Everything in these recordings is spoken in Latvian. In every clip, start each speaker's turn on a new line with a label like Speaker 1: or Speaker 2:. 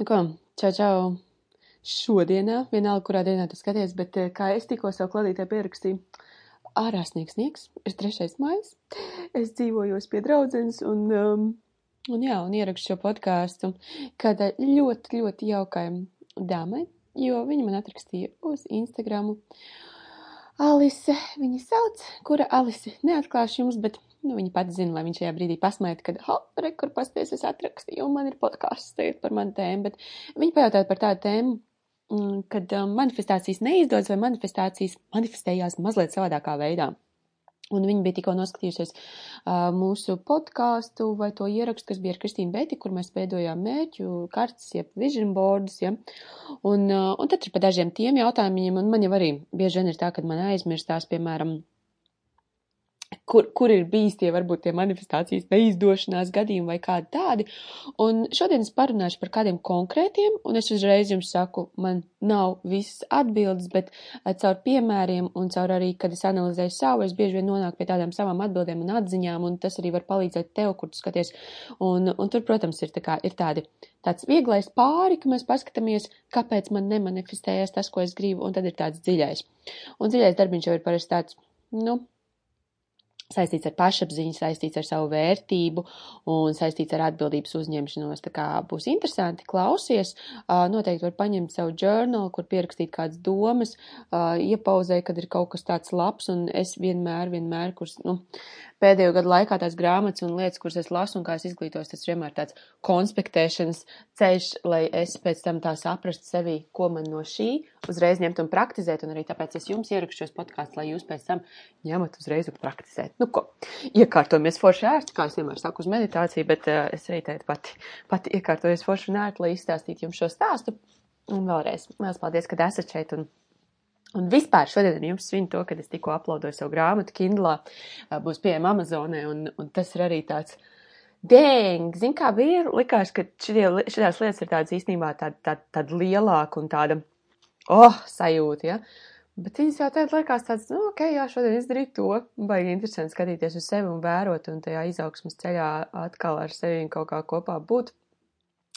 Speaker 1: Nu ko, čau, čau. Šodienā, vienalga, kurā dienā tu skaties, bet eh, kā es tikko savu kladītē pierakstīju, ārā sniegs sniegs, ir trešais mājas, es dzīvojos pie draudzenes un, um, un jā, un ierakstu šo podkāstu kādai ļoti, ļoti jaukai dāmai, jo viņa man atrakstīja uz Instagramu. Alise, viņa sauc, kura Alise neatklāšu jums, bet Nu, viņa pati zina, lai viņš šajā brīdī pasmēta, ka, ha, re, kur pasties es atrakstīju, un man ir podkāsts tagad par manu tēmu, bet viņa pajautāja par tādu tēmu, mm, kad um, manifestācijas neizdodas vai manifestācijas manifestējās mazliet savādākā veidā. Un viņi bija tikko noskatījušies uh, mūsu podkāstu vai to ierakstu, kas bija ar Kristīnu Beti, kur mēs veidojām mērķu kartes, jeb vision boards, ja. Un, uh, un tad ir pa dažiem tiem jautājumiem, un man jau arī bieži vien ir tā, kad man aizmirstās, piemēram, kur, kur ir bijis tie varbūt tie manifestācijas neizdošanās gadījumi vai kādi tādi. Un šodien es parunāšu par kādiem konkrētiem, un es uzreiz jums saku, man nav visas atbildes, bet eh, caur piemēriem un caur arī, kad es analizēju savu, es bieži vien nonāku pie tādām savām atbildēm un atziņām, un tas arī var palīdzēt tev, kur tu skaties. Un, un tur, protams, ir, tā kā, ir tādi, tāds vieglais pāri, ka mēs paskatāmies, kāpēc man nemanifestējās tas, ko es gribu, un tad ir tāds dziļais. Un dziļais darbiņš jau ir parasti tāds, nu, saistīts ar pašapziņu, saistīts ar savu vērtību un saistīts ar atbildības uzņemšanos. Tā kā būs interesanti klausies, noteikti var paņemt savu journal, kur pierakstīt kādas domas, iepauzē, kad ir kaut kas tāds labs, un es vienmēr, vienmēr, kurš, nu, pēdējo gadu laikā tās grāmatas un lietas, kuras es lasu un kā es izglītos, tas vienmēr tāds konspektēšanas ceļš, lai es pēc tam tā saprastu sevi, ko man no šī uzreiz ņemt un praktizēt, un arī tāpēc es jums ierakstu šos podkāstus, lai jūs pēc tam ņemat uzreiz un praktizēt. Nu ko, iekārtojamies forši ērti, kā es vienmēr saku uz meditāciju, bet uh, es arī teicu pati, pati iekārtojos forši un ērti, lai izstāstītu jums šo stāstu. Un vēlreiz, liels paldies, ka esat šeit un Un vispār šodien jums svinu to, ka es tikko uploadoju savu grāmatu Kindlā, būs pieejama Amazonē, un, un tas ir arī tāds, dēng, zin kā bija, likās, ka šitie, šitās lietas ir tādas īstenībā tāda, tāda, tāda lielāka un tāda, oh, sajūta, ja. Bet viņas jau tādā liekas tāds, nu, ok, jā, šodien izdarīju to, baigi interesanti skatīties uz sevi un vērot un tajā izaugsmas ceļā atkal ar sevi kaut kā kopā būt.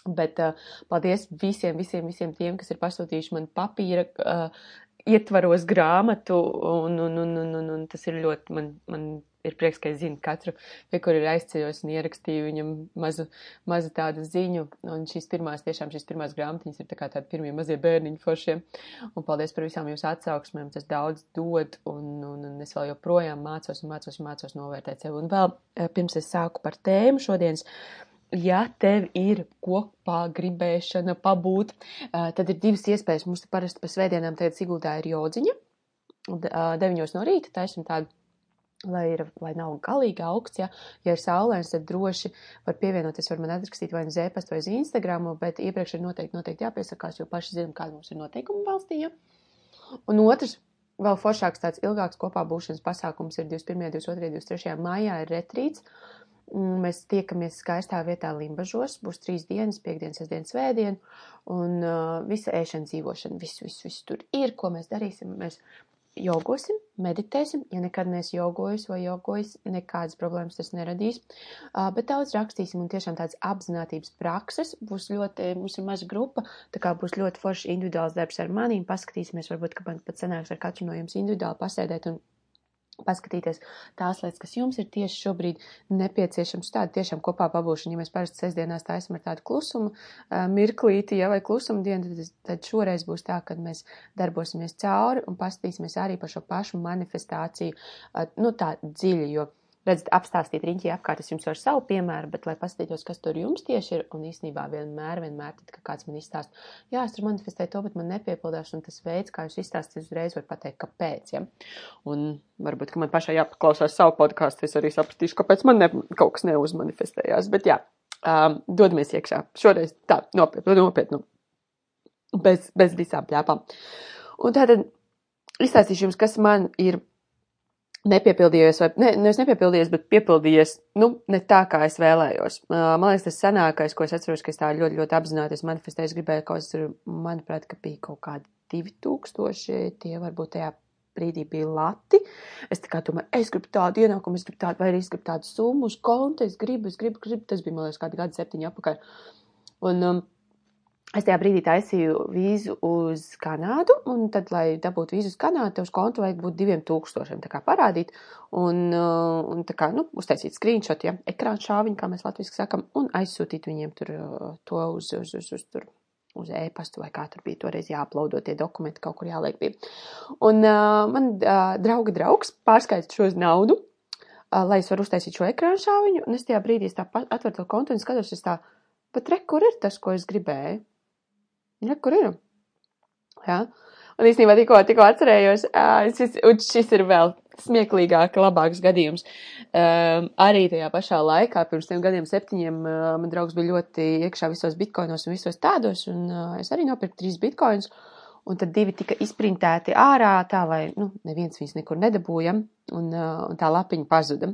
Speaker 1: Bet uh, paldies visiem, visiem, visiem tiem, kas ir pasūtījuši man papīra uh, ietvaros grāmatu, un, un, un, un, un, un tas ir ļoti, man, man ir prieks, ka es zinu katru, pie kur ir aizceļos un ierakstīju viņam mazu, mazu tādu ziņu, un šīs pirmās, tiešām šīs pirmās grāmatiņas ir tā kā tādi pirmie mazie bērniņi foršiem, un paldies par visām jūsu atsauksmēm, tas daudz dod, un, un, un es vēl joprojām mācos un mācos un mācos novērtēt sevi, un vēl eh, pirms es sāku par tēmu šodienas, ja tev ir kopā gribēšana pabūt, tad ir divas iespējas. Mums parasti pa svētdienām tagad Siguldā ir jodziņa, deviņos no rīta, taisim tādu, lai, ir, lai nav galīgi augsts, ja, ja ir saulēns, tad droši var pievienoties, var man atrakstīt vai nu zēpastu vai uz Instagramu, bet iepriekš ir noteikti, noteikti jāpiesakās, jo paši zinām, kāda mums ir noteikuma valstī, ja. Un otrs, vēl foršāks tāds ilgāks kopā būšanas pasākums ir 21., 22., 23. maijā ir retrīts, Mēs tiekamies skaistā vietā Limbažos, būs trīs dienas, piekdienas, sestdienas, svētdien, un uh, visa ēšana, dzīvošana, viss, viss, viss tur ir, ko mēs darīsim. Mēs jogosim, meditēsim, ja nekad neesi jogojis vai jogojis, nekādas problēmas tas neradīs, uh, bet daudz rakstīsim un tiešām tādas apzinātības prakses, būs ļoti, mums ir maza grupa, tā kā būs ļoti forši individuāls darbs ar manīm, paskatīsimies, varbūt, ka man pat sanāks ar katru no jums individuāli pasēdēt un paskatīties tās lietas, kas jums ir tieši šobrīd nepieciešams. Tāda tiešām kopā pabūšana, ja mēs parasti sestdienās taisam ar tādu klusumu mirklīti, ja vai klusuma dienu, tad, tad šoreiz būs tā, ka mēs darbosimies cauri un paskatīsimies arī par šo pašu manifestāciju, nu tā dziļi, jo redzat, apstāstīt riņķī apkārt, es jums varu savu piemēru, bet lai paskatītos, kas tur jums tieši ir, un īstenībā vienmēr, vienmēr, tad, kad kāds man izstāst, jā, es tur manifestēju to, bet man nepiepildās, un tas veids, kā jūs izstāstāt, uzreiz var pateikt, kāpēc, ja. Un varbūt, ka man pašai jāpaklausās savu podkāstu, es arī sapratīšu, kāpēc man ne, kaut kas neuzmanifestējās, bet jā, um, dodamies iekšā. Šoreiz tā, nopietnu, nopietnu, bez, bez visām pļāpām. Un tātad izstāstīšu jums, kas man ir nepiepildījies, vai ne, nevis nepiepildījies, bet piepildījies, nu, ne tā, kā es vēlējos. Man liekas, tas senākais, ko es atceros, ka es tā ļoti, ļoti apzināties manifestēju, es gribēju kaut kas manuprāt, ka bija kaut kādi 2000, tie varbūt tajā brīdī bija lati. Es tā kā domāju, es gribu tādu ienākumu, es gribu tādu, vai arī es gribu tādu summu uz konta, es gribu, es gribu, gribu, tas bija, man liekas, kādi gadi septiņi apakaļ. Un, um, Es tajā brīdī taisīju vīzu uz Kanādu, un tad, lai dabūtu vīzu uz Kanādu, tev uz kontu vajag būt diviem tūkstošiem, tā kā parādīt, un, uh, un tā kā, nu, uztaisīt screenshot, ja, ekrāna šāviņu, kā mēs latviski sakam, un aizsūtīt viņiem tur uh, to uz, uz, uz, uz tur uz e-pastu vai kā tur bija toreiz jāaplaudo tie dokumenti, kaut kur jāliek bija. Un uh, man uh, drauga draugs pārskaita šo naudu, uh, lai es varu uztaisīt šo ekrānu šāviņu, un es tajā brīdī es tā atveru to kontu un skatos, es tā, bet re, kur ir tas, ko es gribēju? Ja, kur ir? Jā. Un īstenībā tikko, tikko atcerējos, šis, un šis ir vēl smieklīgāk, labāks gadījums. Um, arī tajā pašā laikā, pirms tiem gadiem septiņiem, uh, man draugs bija ļoti iekšā visos bitkoinos un visos tādos, un uh, es arī nopirku trīs bitkoinus, un tad divi tika izprintēti ārā, tā lai, nu, neviens viņus nekur nedabūja, un, uh, un tā lapiņa pazuda.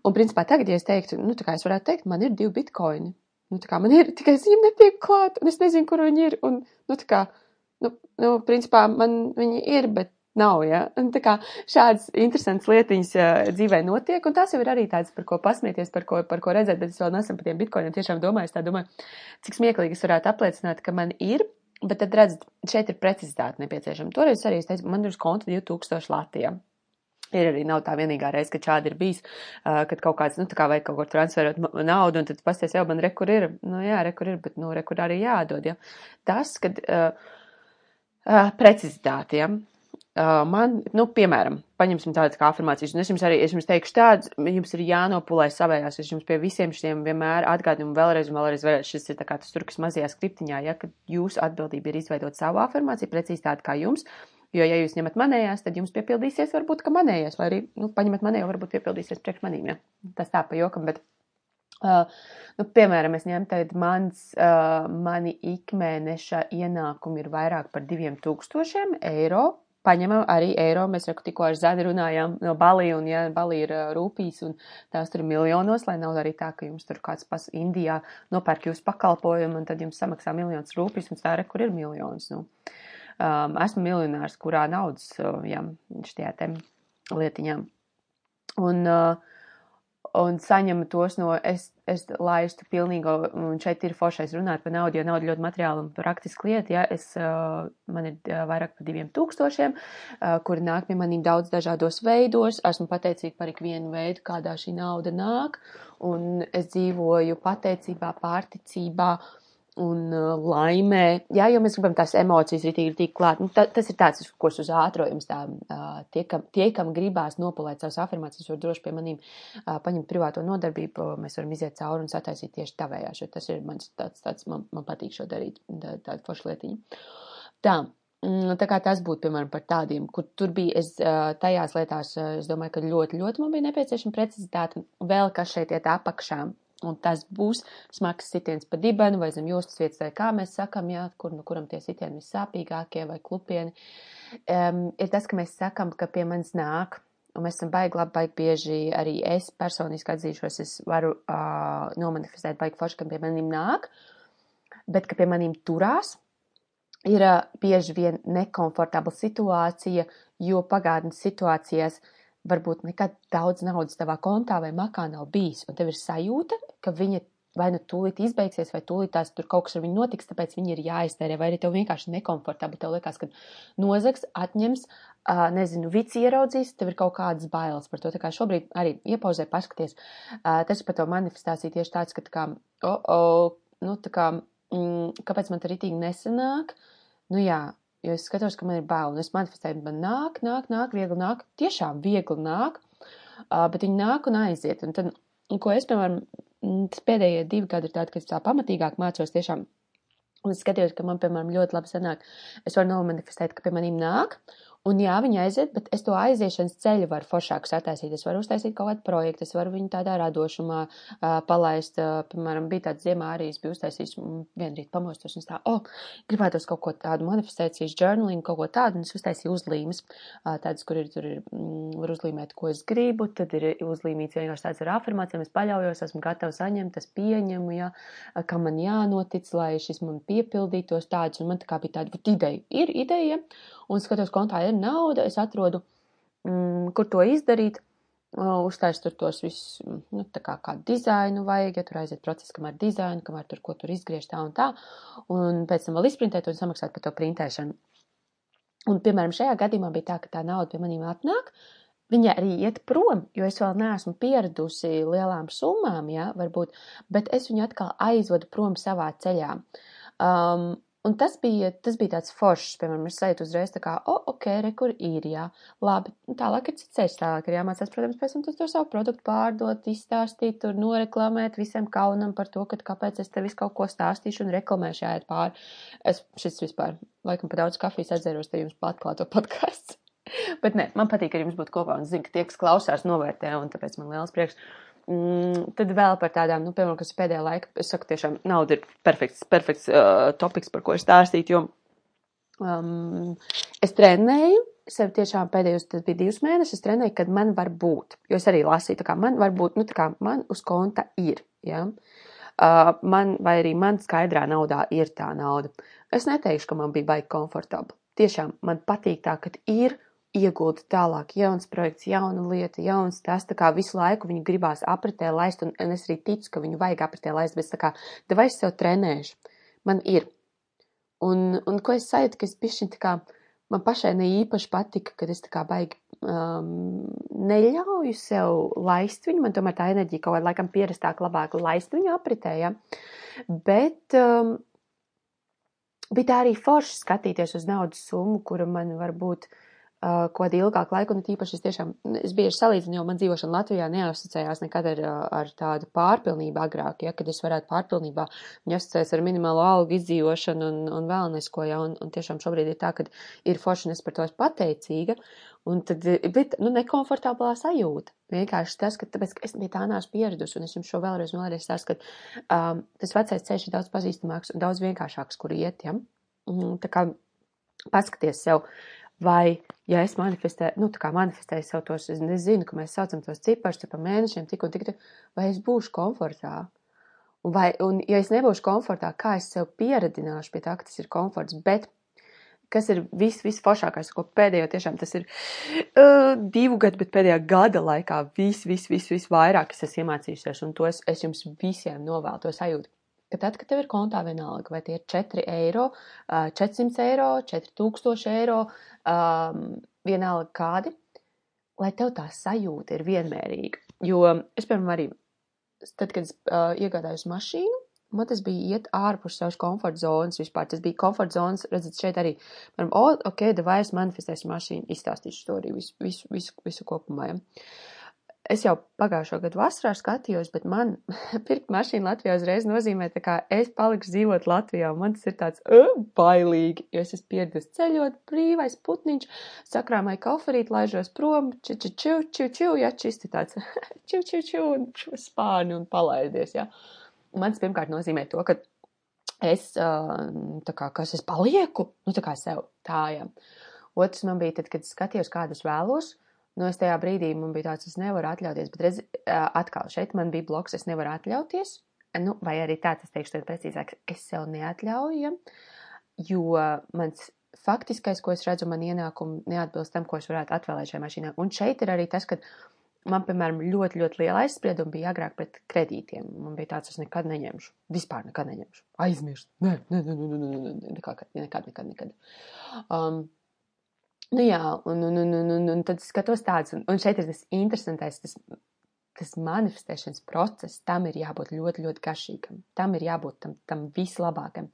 Speaker 1: Un, principā, tagad, ja es teiktu, nu, tā kā es varētu teikt, man ir divi bitkoini, nu, tā kā man ir, tikai es viņiem netiek klāt, un es nezinu, kur viņi ir, un, nu, tā kā, nu, nu principā, man viņi ir, bet nav, ja? Un tā kā šādas interesantas lietiņas uh, dzīvē notiek, un tas jau ir arī tāds, par ko pasmieties, par ko, par ko redzēt, bet es vēl nesen par tiem bitkoiniem tiešām domāju, es tā domāju, cik smieklīgi es varētu apliecināt, ka man ir, bet tad redzat, šeit ir precizitāte nepieciešama. Toreiz arī es teicu, man ir uz konta 2000 Latvijā. Ir arī nav tā vienīgā reize, kad šādi ir bijis, kad kaut kāds, nu, tā kā vajag kaut kur transferēt naudu, un tad pasties, jau man rekur ir, nu, jā, rekur ir, bet, nu, rekur arī jādod, ja. Tas, kad, uh, uh, precizitāte, ja. Uh, man, nu, piemēram, paņemsim tādas kā afirmācijas, un es jums arī, es jums teikšu tādas, jums ir jānopulē savējās, es jums pie visiem šiem vienmēr atgādinu vēlreiz un vēlreiz, vēlreiz, šis ir tā kā tas turkas mazajā skriptiņā, ja, kad jūsu atbildība ir izveidot savu afirmāciju, precīzi tādu kā jums, Jo, ja jūs ņemat manējās, tad jums piepildīsies varbūt, ka manējās, vai arī, nu, paņemat manējo, varbūt piepildīsies priekš manīm, ja. Tas tā pa jokam, bet, uh, nu, piemēram, es ņemu tagad mans, uh, mani ikmēneša ienākumi ir vairāk par diviem tūkstošiem eiro. Paņemam arī eiro, mēs reku tikko ar Zani runājām no Balī, un ja Balī ir uh, rūpīs, un tās tur ir miljonos, lai nav arī tā, ka jums tur kāds pas Indijā nopērk jūs pakalpojumu, un tad jums samaksā miljonus rūpīs, un tā re, kur ir miljons, nu. Uh, um, esmu miljonārs, kurā naudas, uh, jā, štajā te lietiņām. Un, uh, un saņemu tos no, es, es laistu pilnīgo, un šeit ir foršais runāt par naudu, jo nauda ļoti materiāla un praktiski lieta, ja, es, uh, man ir vairāk par diviem tūkstošiem, kuri nāk pie manīm daudz dažādos veidos, esmu pateicīga par ikvienu veidu, kādā šī nauda nāk, un es dzīvoju pateicībā, pārticībā, uh, un uh, laimē. Jā, jo mēs gribam tās emocijas ritīgi, ritīgi klāt. Nu, ta, tas ir tāds, ko uz ātro jums tā, uh, tie, kam, tie, kam gribās nopulēt savas afirmācijas, var droši pie manīm uh, paņemt privāto nodarbību, mēs varam iziet cauri un sataisīt tieši tavējās, jo tas ir mans tāds, tāds man, man patīk šo darīt, tā, tāda forša lietiņa. Tā. Mm, tā kā tas būtu, piemēram, par tādiem, kur tur bija, es tajās lietās, es domāju, ka ļoti, ļoti man bija nepieciešama precizitāte. Vēl kas šeit iet apakšā, Un tas būs smags sitiens pa dibenu vai zem jostas vietas, vai kā mēs sakam, jā, kur no kuram tie sitieni vissāpīgākie vai klupieni. Um, ir tas, ka mēs sakam, ka pie manis nāk, un mēs esam baigi labi, baigi bieži, arī es personiski atzīšos, es varu uh, nomanifestēt baigi forši, ka pie manim nāk, bet ka pie manim turās, ir uh, bieži vien nekomfortabla situācija, jo pagātnes situācijās uh, varbūt nekad daudz naudas tavā kontā vai makā nav bijis, un tev ir sajūta, ka viņa vai nu tūlīt izbeigsies, vai tūlīt tās tur kaut kas ar viņu notiks, tāpēc viņi ir jāiztērē, vai arī tev vienkārši nekomfortabli, tev liekas, ka nozags atņems, uh, nezinu, vici ieraudzīs, tev ir kaut kādas bailes par to, tā kā šobrīd arī iepauzē paskaties, uh, tas par to manifestāciju tieši tāds, ka tā kā, o, oh, o, oh, nu, tā kā, mm, kāpēc man tā ritīgi nesanāk, nu jā, jo es skatos, ka man ir bail, un es manifestēju, man nāk, nāk, nāk, viegli nāk, tiešām viegli nāk, uh, bet viņi nāk un aiziet. Un tad, un ko es, piemēram, pēdējie divi gadi ir tādi, ka es tā pamatīgāk mācos tiešām, un es skatījos, ka man, piemēram, ļoti labi sanāk, es varu nomanifestēt, ka pie manīm nāk, Un jā, viņi aiziet, bet es to aiziešanas ceļu varu foršāk sataisīt. Es varu uztaisīt kaut kādu projektu, es varu viņu tādā radošumā uh, palaist. Uh, piemēram, bija tāds ziemā arī, es biju uztaisījis vienrīt pamostos un tā, o, oh, gribētos kaut ko tādu manifestācijas journaling, kaut ko tādu, un es uztaisīju uzlīmes, uh, tādas, kur ir, tur ir, mm, var uzlīmēt, ko es gribu, tad ir uzlīmīts vienkārši tāds ar afirmācijām, es paļaujos, esmu gatavs saņemt, es pieņemu, ja, kam man jānotic, lai šis man piepildītos tāds, un man tā kā bija tāda, vat ideja, ir ideja, un skatos, kontā ir nauda, es atrodu, mm, kur to izdarīt. uztais tur tos visus, nu, tā kā kādu dizainu vajag, ja tur aiziet process, kamēr dizainu, kamēr tur ko tur izgriež tā un tā, un pēc tam vēl izprintēt un samaksāt par to printēšanu. Un, piemēram, šajā gadījumā bija tā, ka tā nauda pie manīm atnāk, viņa arī iet prom, jo es vēl neesmu pieradusi lielām summām, jā, ja, varbūt, bet es viņu atkal aizvadu prom savā ceļā. Um, Un tas bija, tas bija tāds foršs, piemēram, es sajūtu uzreiz tā kā, o, oh, ok, re, kur ir, jā, labi, tālāk ir cits ceļš, tālāk ir jāmācās, protams, pēc tam tu tur savu produktu pārdot, izstāstīt, tur noreklamēt visiem kaunam par to, ka kāpēc es te visu kaut ko stāstīšu un reklamēšu jāiet pāri. Es šis vispār, laikam, pa daudz kafijas atzēros te jums patklāto podkāstu. Bet nē, man patīk, ka jums būtu kopā un zinu, ka tie, kas klausās, novērtē, un tāpēc man liels prieks. Mm, tad vēl par tādām, nu, piemēram, kas pēdējā laika, es saku, tiešām nauda ir perfekts, perfekts uh, topiks, par ko es stāstītu, jo um, es trenēju sev tiešām pēdējos, tas bija divus mēnešus, es trenēju, kad man var būt, jo es arī lasīju, tā kā man var būt, nu, tā kā man uz konta ir, ja. Uh, man, vai arī man skaidrā naudā ir tā nauda. Es neteikšu, ka man bija baigi komfortabli. Tiešām man patīk tā, ka ir iegulda tālāk jauns projekts, jauna lieta, jauns tas, tā kā visu laiku viņu gribās apritē laist, un, un es arī ticu, ka viņu vajag apritē laist, bet tā kā, davai es sev trenēšu, man ir. Un, un ko es sajūtu, ka es bišķiņ tā kā, man pašai ne īpaši patika, kad es tā kā baigi um, neļauju sev laist viņu, man tomēr tā enerģija kaut kā laikam pierastāk labāk laist viņu apritē, ja? bet um, bija tā arī forši skatīties uz naudas summu, kura man varbūt uh, ko ilgāku laiku, un tīpaši es tiešām, es bieži salīdzinu, jo man dzīvošana Latvijā neasociējās nekad ar, ar tādu pārpilnību agrāk, ja, kad es varētu pārpilnībā viņu asociēs ar minimālo algu izdzīvošanu un, un vēl nesko, ja, un, un tiešām šobrīd ir tā, ka ir forši, un es par to esmu pateicīga, un tad, bet, nu, nekomfortablā sajūta. Vienkārši tas, ka, tāpēc, ka es pie tā nāšu pieradusi, un es jums šo vēlreiz vēlreiz stāstu, ka um, tas vecais ceļš ir daudz pazīstamāks un daudz vienkāršāks, kur iet, ja. Un, tā kā paskaties sev, Vai, ja es manifestēju, nu, tā kā manifestēju sev tos, es nezinu, ka mēs saucam tos ciparus, pa mēnešiem tik un tik, vai es būšu komfortā? Vai, un, ja es nebūšu komfortā, kā es sev pieradināšu pie tā, ka tas ir komforts, bet kas ir viss, viss foršākais, ko pēdējo tiešām tas ir uh, divu gadu, bet pēdējā gada laikā viss, viss, viss, viss vairāk es esmu iemācījusies, un to es, es jums visiem novēlu to sajūtu ka tad, kad tev ir kontā vienalga, vai tie ir 4 eiro, 400 eiro, 4000 eiro, um, vienalga kādi, lai tev tā sajūta ir vienmērīga. Jo es, piemēram, arī, tad, kad es uh, iegādājos mašīnu, man tas bija iet ārpus savas komforta zonas vispār. Tas bija komforta zonas, redzat, šeit arī, piemēram, oh, ok, davai es manifestēšu mašīnu, izstāstīšu storiju visu, visu, visu, visu kopumā. Ja. Es jau pagājušo gadu vasarā skatījos, bet man pirkt mašīnu Latvijā uzreiz nozīmē, tā kā es palikšu dzīvot Latvijā, man tas ir tāds uh, bailīgi, jo es esmu pieredzējis ceļot, brīvais putniņš, sakrāmai koferīt, laižos prom, či, či, či, či, či, ja čisti tāds, či, či, či, un spāni un palaidies, jā. Ja. Man tas pirmkārt nozīmē to, ka es, tā kā, kas es palieku, nu tā kā sev, tā, jā. Otrs man bija tad, kad skatījos, kādus vēlos, Nu, es tajā brīdī man bija tāds, es nevaru atļauties, bet redz, atkal šeit man bija bloks, es nevaru atļauties, nu, vai arī tāds, es teikšu, tad precīzāk, es sev neatļauju, jo mans faktiskais, ko es redzu, man ienākumi neatbilst tam, ko es varētu atvēlēt šai mašīnai. Un šeit ir arī tas, ka man, piemēram, ļoti, ļoti liela aizsprieduma bija agrāk pret kredītiem. Man bija tāds, es nekad neņemšu. Vispār nekad neņemšu. Aizmirst. Nē, nē, nē, nē, nē, nē, nē, nekad, nekad, nekad, nekad. Um, Nu jā, un, un, un, un, un, un tad skatos tāds, un, un šeit ir tas interesantais, tas, tas manifestēšanas process, tam ir jābūt ļoti, ļoti garšīgam. Tam ir jābūt tam, tam vislabākam.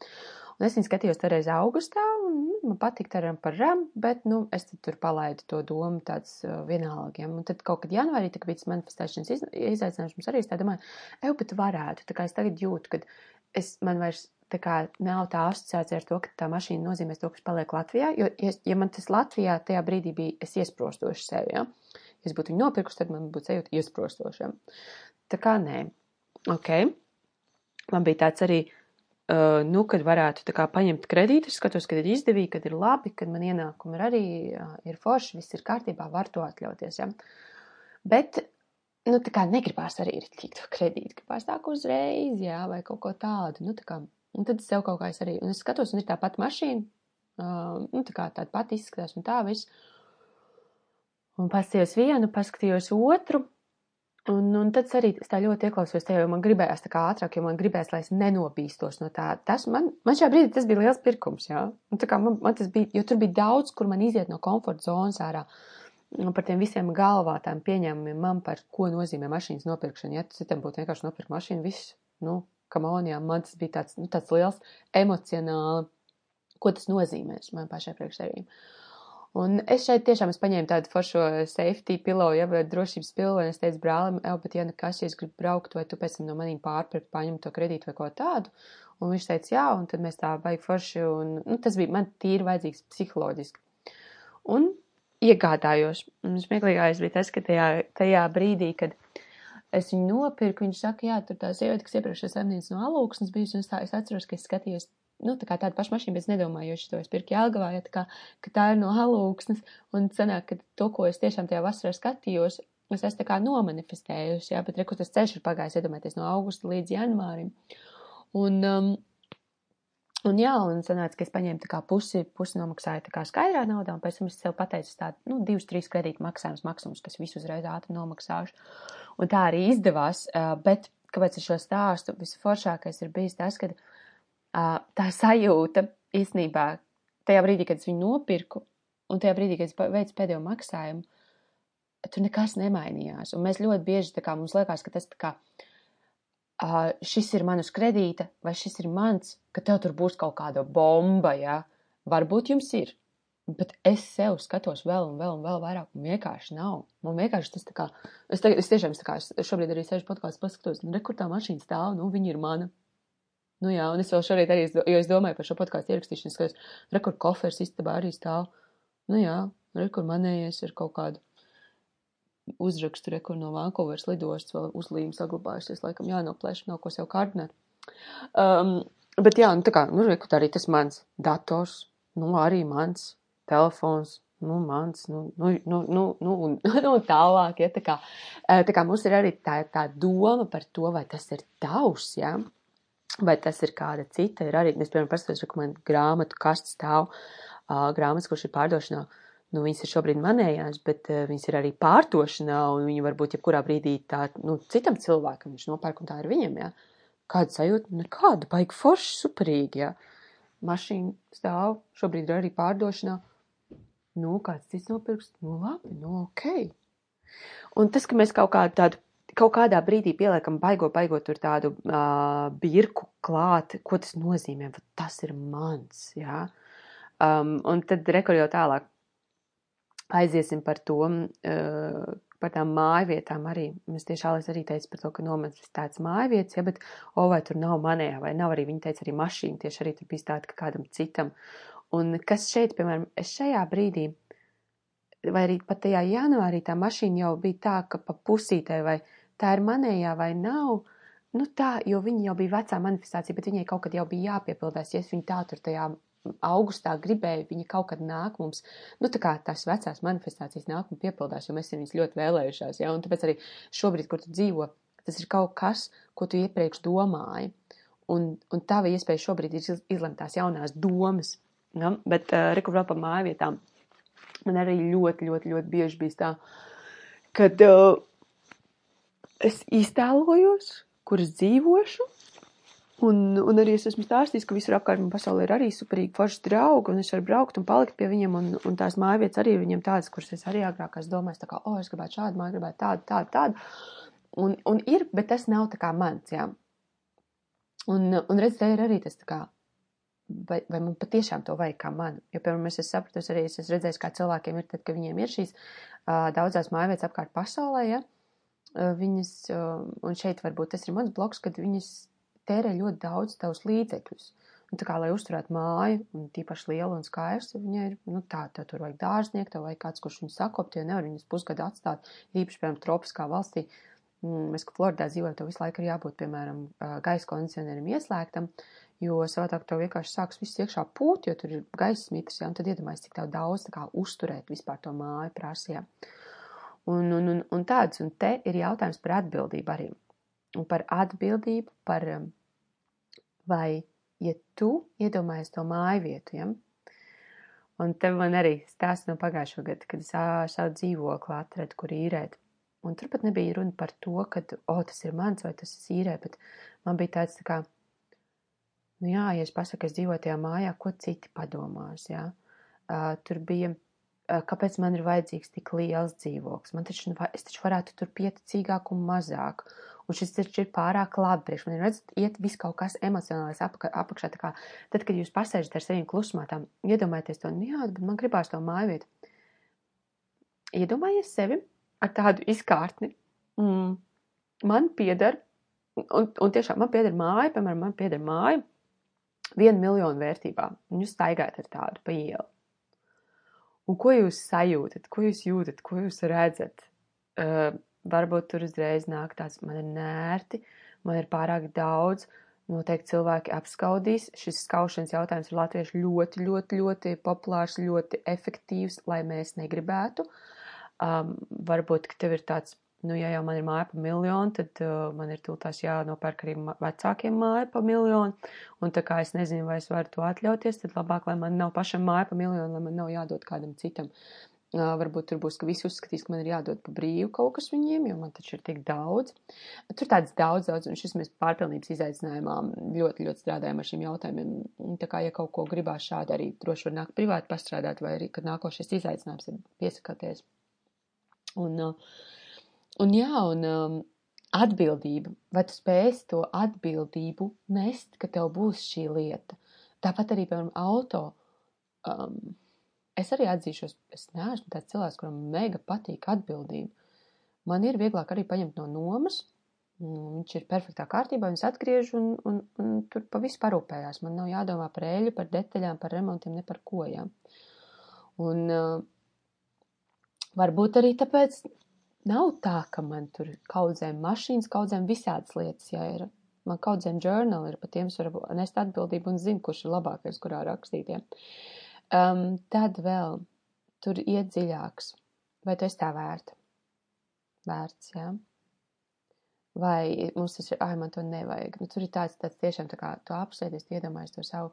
Speaker 1: Un es viņu skatījos toreiz augustā, un nu, man patīk taram par ram, bet, nu, es tur palaidu to domu tāds uh, vienalgiem. Un tad kaut kad janvārī, tā kā bija manifestēšanas iz, izaicinājums, mums arī es tā domāju, eju, bet varētu, tā kā es tagad jūtu, kad es, man vairs tā kā nav tā asociācija ar to, ka tā mašīna nozīmēs to, kas paliek Latvijā, jo, ja, ja man tas Latvijā tajā brīdī bija, es iesprostoši sevi, ja? ja es būtu viņu nopirkus, tad man būtu sajūta iesprostošiem. Tā kā nē. Ok. Man bija tāds arī, uh, nu, kad varētu tā kā paņemt kredītus, skatos, kad ir izdevīgi, kad ir labi, kad man ienākumi ir arī, uh, ir forši, viss ir kārtībā, var to atļauties, ja. Bet nu, tā kā negribās arī ir tik to kredītu, gribās tā uzreiz, jā, vai kaut ko tādu, nu, tā kā Un tad es sev kaut kā es arī, un es skatos, un ir tā pati mašīna, uh, nu, tā kā tāda pati izskatās, un tā viss. Un paskatījos vienu, paskatījos otru, Un, un tad arī es tā ļoti ieklausījos tajā, jo man gribējās tā kā ātrāk, jo man gribējās, lai es nenobīstos no tā. Tas man, man šajā brīdī tas bija liels pirkums, jā. Un tā kā man, man tas bija, jo tur bija daudz, kur man iziet no komforta zonas ārā. Un par tiem visiem galvā tām pieņēmumiem man par ko nozīmē mašīnas nopirkšana. Ja citam būtu vienkārši nopirkt mašīnu, viss, nu, kamonijā, man tas bija tāds, nu, tāds liels emocionāli, ko tas nozīmēs man pašai priekšsēdījumam. Un es šeit tiešām es paņēmu tādu foršo safety pilovu, ja, vai drošības pilovu, un es teicu brālim, ev, bet ja nekas, ja es gribu braukt, vai tu pēc tam no manīm pārpirkt, paņem to kredītu vai ko tādu. Un viņš teica, jā, un tad mēs tā baigi forši, un nu, tas bija man tīri vajadzīgs psiholoģiski. Un iegādājos. Un smieklīgais bija tas, ka tajā, tajā brīdī, kad es viņu nopirku, viņš saka, jā, tur tā sieviete, kas iepriekšējā saimniecības no alūksnes bijusi, un tā, es atceros, ka es skatījos nu, tā kā tāda paša mašīna, bet es nedomāju, jo šo es pirku Jālgavā, ja tā kā, ka tā ir no halūksnes, un sanāk, ka to, ko es tiešām tajā vasarā skatījos, es esmu tā kā nomanifestējusi, jā, bet reku tas ceļš ir pagājis, iedomājieties, no augusta līdz janvārim. Un, um, Un jā, un sanāca, ka es paņēmu tā kā pusi, pusi nomaksāju tā kā skaidrā naudā, un pēc tam es sev pateicu tādu, nu, divus, trīs kredītu maksājumus maksimums, kas visu uzreiz ātri nomaksāšu. Un tā arī izdevās, bet kāpēc es šo stāstu? Visforšākais ir bijis tas, ka tā sajūta īstenībā tajā brīdī, kad es viņu nopirku, un tajā brīdī, kad es veicu pēdējo maksājumu, tur nekas nemainījās. Un mēs ļoti bieži tā kā mums liekas, ka tas tā kā uh, šis ir manas kredīta, vai šis ir mans, ka tev tur būs kaut kāda bomba, ja? Varbūt jums ir. Bet es sev skatos vēl un vēl un vēl vairāk, un vienkārši nav. Man vienkārši tas tā kā, es, te, es tiešām, tā kā, es šobrīd arī sēžu podkāstu paskatos, nu, kur tā mašīna stāv, nu, viņa ir mana. Nu jā, un es vēl šorīt arī, jo es domāju par šo podkāstu ierakstīšanu, skatos, rekur kofers istabā arī stāv. Nu jā, rekur manējies ir kaut kādu uzrakstu, rekur no Vankūveras lidostas vēl uzlīme saglabājusies, laikam jānoplēš, nav ko sev kārdināt. Um, bet jā, nu tā kā, nu rekur arī tas mans dators, nu arī mans telefons, nu, mans, nu, nu, nu, nu, nu, nu tālāk, ja, tā kā, tā kā mums ir arī tā, tā doma par to, vai tas ir tavs, jā, ja? vai tas ir kāda cita. Ir arī, es, piemēram, paskatos, ka man grāmatu kasts stāv, uh, grāmatas, kurš ir pārdošanā. Nu, viņas ir šobrīd manējās, bet uh, viņas ir arī pārdošanā, un viņi varbūt jebkurā brīdī tā, nu, citam cilvēkam viņš nopērk, un tā ir viņam, jā. Kāda sajūta? Nu, kāda, baigi forši, superīgi, jā. Mašīna stāv, šobrīd ir arī pārdošanā. Nu, kāds cits nopirks? Nu, labi, nu, ok. Un tas, ka mēs kaut kādu tādu kaut kādā brīdī pieliekam baigo, baigot tur tādu uh, birku klāt, ko tas nozīmē, va, tas ir mans, jā. Um, un tad rekor jau tālāk aiziesim par to, uh, par tām mājvietām arī. Mēs tieši Alis arī teica par to, ka nometnes tāds mājvietas, ja, bet, o, vai tur nav manējā, vai nav arī, viņa teica arī mašīna, tieši arī tur bija tāda, ka kādam citam. Un kas šeit, piemēram, es šajā brīdī, vai arī pat tajā janvārī tā mašīna jau bija tā, ka pa pusītē vai, tā ir manējā vai nav. Nu tā, jo viņa jau bija vecā manifestācija, bet viņai kaut kad jau bija jāpiepildās, ja es viņu tā tur tajā augustā gribēju, viņa kaut kad nāk mums, nu tā kā tās vecās manifestācijas nāk un piepildās, jo mēs viņas ļoti vēlējušās, ja, un tāpēc arī šobrīd, kur tu dzīvo, tas ir kaut kas, ko tu iepriekš domāji, un, un tava iespēja šobrīd ir izlemt tās jaunās domas, ja, bet uh, reku vēl par mājvietām, man arī ļoti, ļoti, ļoti bieži bijis tā, kad uh, es iztēlojos, kur es dzīvošu. Un, un arī es esmu stāstījis, ka visur apkārt man pasaulē ir arī superīgi forši draugi, un es varu braukt un palikt pie viņiem, un, un tās mājvietas arī ir viņiem tādas, kuras es arī agrāk esmu domājis, tā kā, o, oh, es gribētu šādu māju, gribētu tādu, tādu, tādu. Un, un ir, bet tas nav tā kā mans, jā. Un, un redz, te ir arī tas tā kā, vai, vai man patiešām to vajag kā man. Jo, piemēram, es esmu sapratusi arī, es esmu redzējis, kā cilvēkiem ir tad, ka viņiem ir šīs uh, daudzās mājvietas apkārt pasaulē, ja. Uh, viņas, un šeit varbūt tas ir mans bloks, kad viņas tērē ļoti daudz tavus līdzekļus. Un tā kā, lai uzturētu māju, un tīpaši lielu un skaistu, viņai ir, nu tā, tā tur vajag dārznieku, tev vajag kāds, kurš viņu sakopt, jo nevar viņas pusgadu atstāt, īpaši, piemēram, tropiskā valstī. Mēs, ka Floridā dzīvojam, tev visu laiku ir jābūt, piemēram, gaisa kondicionierim ieslēgtam, jo savādāk tev vienkārši sāks viss iekšā pūt, jo tur ir gaisa mitrs, ja, un tad iedomājies, cik tev daudz tā kā uzturēt vispār to māju prasījā. Ja. Un, un, un, un tāds, un te ir jautājums par atbildību arī. Un par atbildību par, um, vai, ja tu iedomājies to māju vietu, ja, Un te man arī stāsts no pagājušo gadu, kad es savu dzīvokli atradu, kur īrēt. Un tur pat nebija runa par to, ka, o, oh, tas ir mans vai tas ir īrē, bet man bija tāds tā kā, nu jā, ja es pasaku, es dzīvoju tajā mājā, ko citi padomās, jā. Uh, tur bija, uh, kāpēc man ir vajadzīgs tik liels dzīvoklis? Man taču, es taču varētu tur pieticīgāk un mazāk. Un šis taču ir pārāk labi priekš man. Redzat, iet viss kaut kas emocionālais apaka, apakšā. Tā kā tad, kad jūs pasēžat ar saviem klusumā, tā iedomājieties to, nu jā, bet man gribās to māju vietu. Iedomājies sevi ar tādu izkārtni. Mm, man pieder, un, un tiešām man pieder māja, piemēram, man pieder māja vienu miljonu vērtībā. Un jūs staigājat ar tādu pa ielu. Un ko jūs sajūtat, ko jūs jūtat, ko jūs redzat? Uh, varbūt tur uzreiz nāk tāds, man ir nērti, man ir pārāk daudz, noteikti cilvēki apskaudīs. Šis skaušanas jautājums ir latviešu ļoti, ļoti, ļoti populārs, ļoti efektīvs, lai mēs negribētu. Um, varbūt, ka tev ir tāds, nu, ja jau man ir māja pa miljonu, tad uh, man ir tūltās jānopērk arī vecākiem māja pa miljonu. Un tā kā es nezinu, vai es varu to atļauties, tad labāk, lai man nav pašam māja pa miljonu, lai man nav jādod kādam citam. Uh, varbūt tur būs, ka visi uzskatīs, ka man ir jādod pa brīvu kaut kas viņiem, jo man taču ir tik daudz. Tur tāds daudz, daudz, un šis mēs pārpilnības izaicinājumā ļoti, ļoti strādājam ar šiem jautājumiem. Tā kā, ja kaut ko gribās šādi arī droši var nākt privāti pastrādāt, vai arī, kad nākošais izaicinājums ir piesakāties. Un, uh, un jā, un um, atbildība. Vai tu spēsi to atbildību nest, ka tev būs šī lieta? Tāpat arī, piemēram, auto. Um, es arī atzīšos, es neesmu tāds cilvēks, kuram mega patīk atbildība. Man ir vieglāk arī paņemt no nomas, viņš ir perfektā kārtībā, viņas atgriež un, un, un tur pa visu parūpējās. Man nav jādomā par eļu, par detaļām, par remontiem, ne par kojām. Un uh, varbūt arī tāpēc nav tā, ka man tur kaudzēm mašīnas, kaudzēm visādas lietas, ja ir. Man kaudzēm žurnāli ir, pa tiem es varu nest atbildību un zinu, kurš ir labākais, kurā rakstīt. Ja. Um, tad vēl tur iet dziļāks. Vai tu esi tā vērta? Vērts, jā. Vai mums tas ir, ai, man to nevajag. Nu, tur ir tāds, tāds tiešām tā kā tu apsēdies, iedomājies to savu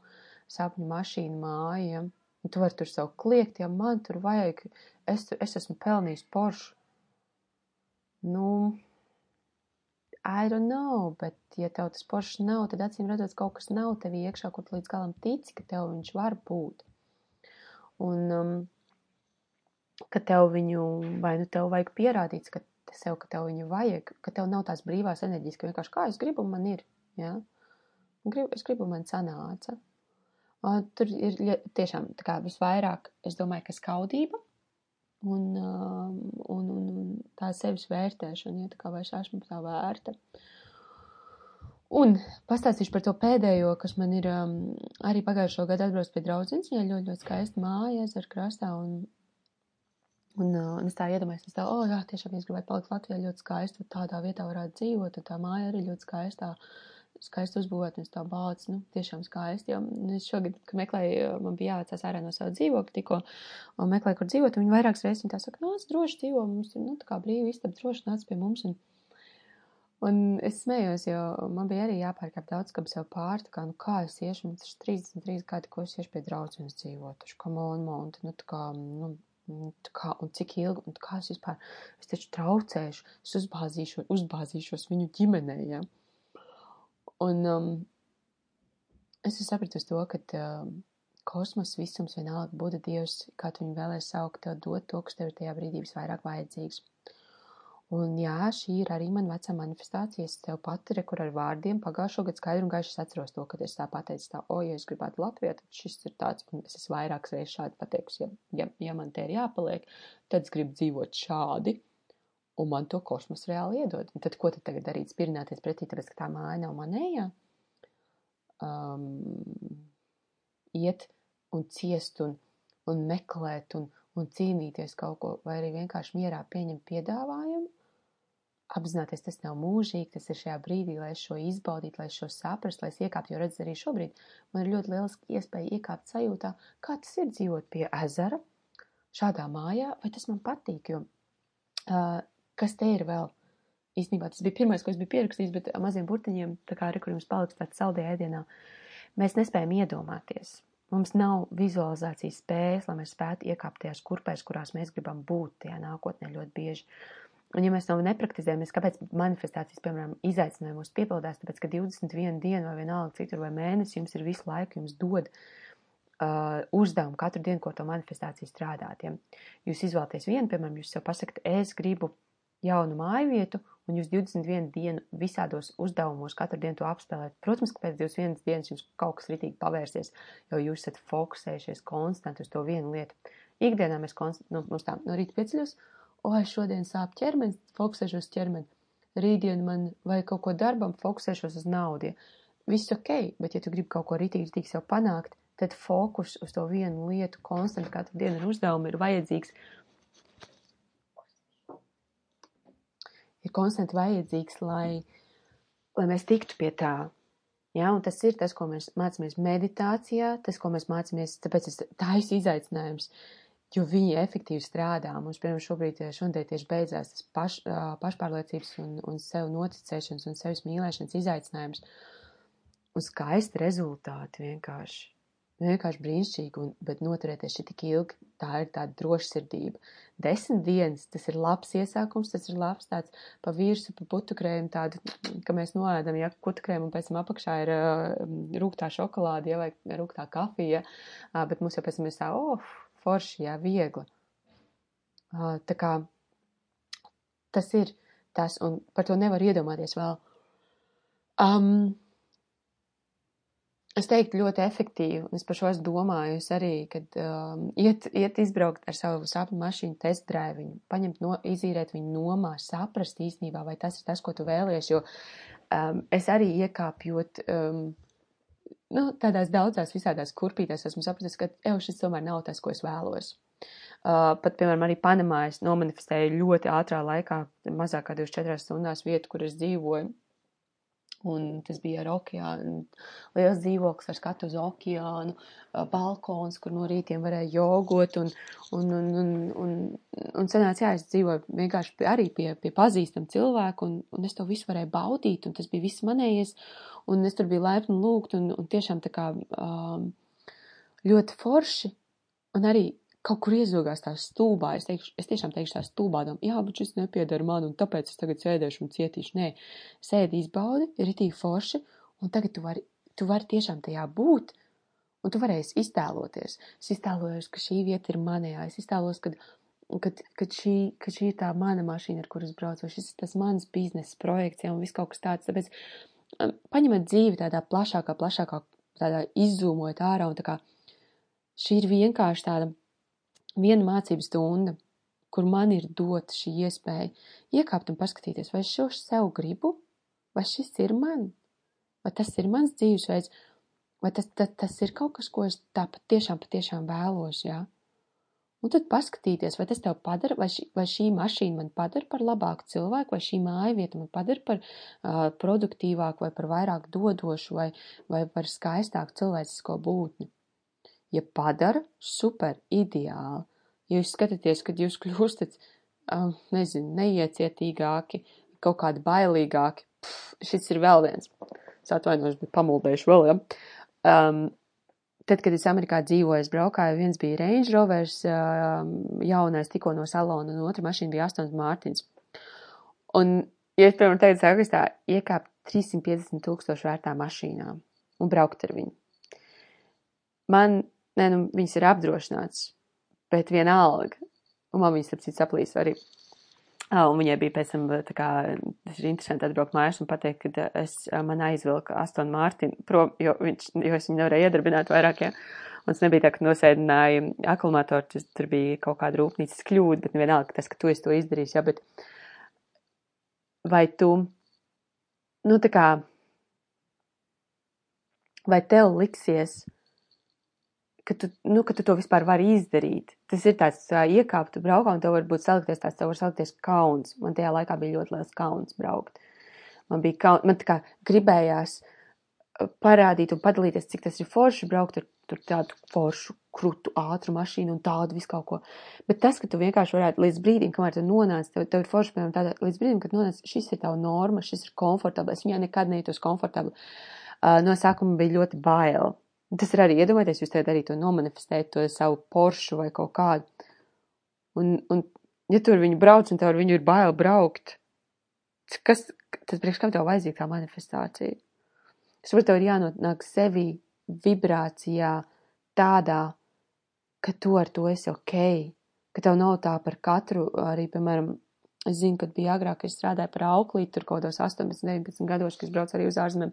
Speaker 1: sapņu mašīnu māju, ja? un tu vari tur savu kliegt, ja man tur vajag, es, es esmu pelnījis poršu. Nu, I don't know, bet ja tev tas poršs nav, tad acīm redzot, kaut kas nav tev iekšā, kur tu līdz galam tici, ka tev viņš var būt. Un um, ka tev viņu, vai nu tev vajag pierādīt, ka sev, ka tev viņu vajag, ka tev nav tās brīvās enerģijas, ka vienkārši kā es gribu, man ir. Ja? Gribu, es gribu, man sanāca. Un tur ir tiešām tā kā visvairāk, es domāju, ka skaudība un, um, un, un, un tā sevis vērtēšana, ja tā kā vai es esmu tā vērta. Uh, Un pastāstīšu par to pēdējo, kas man ir um, arī pagājušo gadu atbrauc pie draudzenes. Viņai ļoti, ļoti skaista māja, ezera krastā. Un, un, uh, un es tā iedomājos, es tā, oh, jā, tiešām es gribētu palikt Latvijā ļoti skaisti, tādā vietā varētu dzīvot, un tā māja arī ļoti skaistā. Skaisti uzbūvēt, un tā bācu, nu, tiešām skaisti. Jo nu, es šogad, kad meklēju, man bija jāatcās ārā no sava dzīvokļa tikko, un meklēju, kur dzīvot, un viņi vairākas reizes, tā saka, nāc, droši dzīvo, mums ir, nu, tā kā brīvi istaba, droši nāc pie mums. Un, Un es smējos, jo man bija arī jāpārkāp daudz, kam sev pār, tā kā, nu kā es iešu, man tas 33 gadi, ko es iešu pie draudzenes dzīvot, taču, come on, man, nu tā kā, nu, nu, kā, un cik ilgi, un kā es vispār, es taču traucēšu, es uzbāzīšu, uzbāzīšos viņu ģimenē, ja. Un um, es sapratu to, ka um, kosmos visums vienalga, Buda Dievs, kā tu viņu vēlēs saukt, tev dot to, kas tev ir tajā brīdī visvairāk vajadzīgs. Un jā, šī ir arī man vecā manifestācija. Es tev pati rekur ar vārdiem pagājušo gadu skaidru un gaiši atceros to, kad es tā pateicu tā, o, ja es gribētu Latvijā, tad šis ir tāds, un es esmu vairākas reizes šādi pateikusi, ja, ja, ja man te ir jāpaliek, tad es gribu dzīvot šādi, un man to kosmos reāli iedod. Un tad ko tad tagad darīt? Spirināties pretī, tāpēc, ka tā māja nav manējā? Um, iet un ciest un, un meklēt un, un cīnīties kaut ko, vai arī vienkārši mierā pieņemt piedāvājumu apzināties, tas nav mūžīgi, tas ir šajā brīdī, lai es šo izbaudītu, lai es šo saprastu, lai es iekāptu, jo redz arī šobrīd man ir ļoti lieliski iespēja iekāpt sajūtā, kā tas ir dzīvot pie ezera, šādā mājā, vai tas man patīk, jo uh, kas te ir vēl? Īstenībā tas bija pirmais, ko es biju pierakstījis, bet maziem burtiņiem, tā kā arī, kur jums paliks tāds saldē ēdienā, mēs nespējam iedomāties, Mums nav vizualizācijas spējas, lai mēs spētu iekāpt tajās kurpēs, kurās mēs gribam būt tajā nākotnē ļoti bieži. Un, ja mēs to nepraktizējamies, kāpēc manifestācijas, piemēram, izaicinājumi mūs piepildās, tāpēc, ka 21 dienu vai vienalga citur vai mēnesi jums ir visu laiku, jums dod uh, uzdevumu katru dienu, ko to manifestāciju strādāt. Ja? Jūs izvēlaties vienu, piemēram, jūs sev pasakat, es gribu jaunu māju vietu, un jūs 21 dienu visādos uzdevumos katru dienu to apspēlēt. Protams, ka pēc 21 dienas jums kaut kas ritīgi pavērsies, jo jūs esat fokusējušies konstanti uz to vienu lietu. Ikdienā mēs konst, nu, mums tā no rīta pieceļos, o, šodien sāp ķermenis, fokusēšos ķermeni. Rītdien man vajag kaut ko darbam, fokusēšos uz naudu. Viss ok, bet ja tu gribi kaut ko ritīgi, ritīgi sev panākt, tad fokus uz to vienu lietu konstanti katru dienu ar uzdevumu ir vajadzīgs. Ir konstanti vajadzīgs, lai, lai mēs tiktu pie tā. Ja, un tas ir tas, ko mēs mācāmies meditācijā, tas, ko mēs mācāmies, tāpēc tas ir izaicinājums. Jo viņi efektīvi strādā. Mums, piemēram, šobrīd šodien tieši beidzās tas paš, pašpārliecības un, un sev noticēšanas un sevis mīlēšanas izaicinājums. Un skaisti rezultāti vienkārši. Vienkārši brīnišķīgi, un, bet noturēties šī tik ilgi, tā ir tāda drošsirdība. Desmit dienas, tas ir labs iesākums, tas ir labs tāds pa virsu, pa putukrējumu tādu, ka mēs noēdam, ja putukrējumu un pēc tam apakšā ir uh, rūgtā šokolāde, ja, vai rūgtā kafija, uh, bet mums jau pēc tam ir tā, oh, forši, jā, viegli. Tā kā tas ir tas, un par to nevar iedomāties vēl. Um, es teiktu ļoti efektīvi, es par šo esmu domājusi arī, kad um, iet, iet izbraukt ar savu sapņu mašīnu, test drive viņu, paņemt, no, izīrēt viņu nomā, saprast īstenībā, vai tas ir tas, ko tu vēlies, jo um, es arī iekāpjot um, nu, tādās daudzās visādās kurpītēs esmu sapratis, ka evo šis tomēr nav tas, ko es vēlos. Uh, pat, piemēram, arī Panamā es nomanifestēju ļoti ātrā laikā, mazāk kā 24 stundās vietu, kur es dzīvoju. Un tas bija ar okeānu, liels dzīvoklis ar skatu uz okeānu, balkons, kur no rītiem varēja jogot. Un, un, un, un, un, un sanāca, jā, es dzīvoju vienkārši arī pie, pie pazīstam cilvēku, un, un es to visu varēju baudīt, un tas bija viss manējies, un es tur biju laipni lūgt, un, un tiešām tā kā um, ļoti forši, un arī kaut kur iezogās tā stulbā, es, teikšu, es tiešām teikšu tā stulbādām, jā, bet šis nepiedara man, un tāpēc es tagad sēdēšu un cietīšu. Nē, sēdi izbaudi, ir itī forši, un tagad tu vari, tu vari tiešām tajā būt, un tu varēsi iztēloties. Es iztēlojos, ka šī vieta ir manējā, es iztēlos, kad, kad, kad, šī, kad šī ir tā mana mašīna, ar kuras braucu, šis ir tas mans biznesa projekts, ja, un viss kaut kas tāds. Tāpēc um, paņemat dzīvi tādā plašākā, plašākā, tādā izzūmojot ārā, un tā kā šī ir vienkārši tāda viena mācību stunda, kur man ir dota šī iespēja iekāpt un paskatīties, vai šo sev gribu, vai šis ir man, vai tas ir mans dzīvesveids, vai tas, tas, tas ir kaut kas, ko es tā patiešām, patiešām vēlos, jā. Un tad paskatīties, vai tas tev padara, vai šī, vai šī mašīna man padara par labāku cilvēku, vai šī māja vieta man padara par uh, produktīvāku, vai par vairāk dodošu, vai, vai par skaistāku cilvēcisko būtni. Ja padara, super, ideāli. Ja jūs skatāties, kad jūs kļūstat, um, nezinu, neiecietīgāki, kaut kādi bailīgāki, pff, šis ir vēl viens. Es atvainojos, bet pamuldējuši vēl, ja. Um, tad, kad es Amerikā dzīvoju, es braukāju, viens bija Range Rovers um, jaunais tikko no salona, un otra mašīna bija Astons Mārtins. Un, ja es, piemēram, teicu, sāku, es tā iekāpu 350 tūkstošu vērtā mašīnā un braukt ar viņu. Man Nē, nu, viņas ir apdrošināts, bet vienalga. Un man viņas, starp citu, saplīs arī. Oh, un viņai bija pēc tam, tā kā, tas ir interesanti atbraukt mājās un pateikt, ka es, man aizvilka Aston Martin prom, jo, viņš, jo es viņu nevarēju iedarbināt vairāk, ja. Un tas nebija tā, ka nosēdināja akumulātoru, tas tur bija kaut kāda rūpnīcas kļūda, bet vienalga tas, ka tu esi to izdarījis, ja, bet vai tu, nu tā kā, vai tev liksies, ka tu, nu, ka tu to vispār vari izdarīt. Tas ir tāds uh, iekāpt braukā, un tev var būt salikties tāds, tev var salikties kauns. Man tajā laikā bija ļoti liels kauns braukt. Man bija kauns, man tā kā gribējās parādīt un padalīties, cik tas ir forši braukt ar tur tādu foršu, krutu, ātru mašīnu un tādu visu kaut ko. Bet tas, ka tu vienkārši varētu līdz brīdim, kamēr tu nonāc, tev, tev ir forši, piemēram, tādā, līdz brīdim, kad nonāc, šis ir tava norma, šis ir komfortabls, es viņā nekad nejūtos komfortabli. Uh, no sākuma bija ļoti bail Tas ir arī iedomājieties, jūs tagad arī to nomanifestējat, to savu poršu vai kaut kādu. Un, un ja tur viņi brauc un tev ar viņu ir bail braukt, kas, tad priekš kam tev vajadzīga tā manifestācija? Es saprotu, tev ir jānonāk sevi vibrācijā tādā, ka tu ar to esi ok, ka tev nav tā par katru, arī, piemēram, Es zinu, kad bija agrāk, kad es strādāju par auklīti, tur kaut kādos 18, 19 gados, kas brauc arī uz ārzemēm,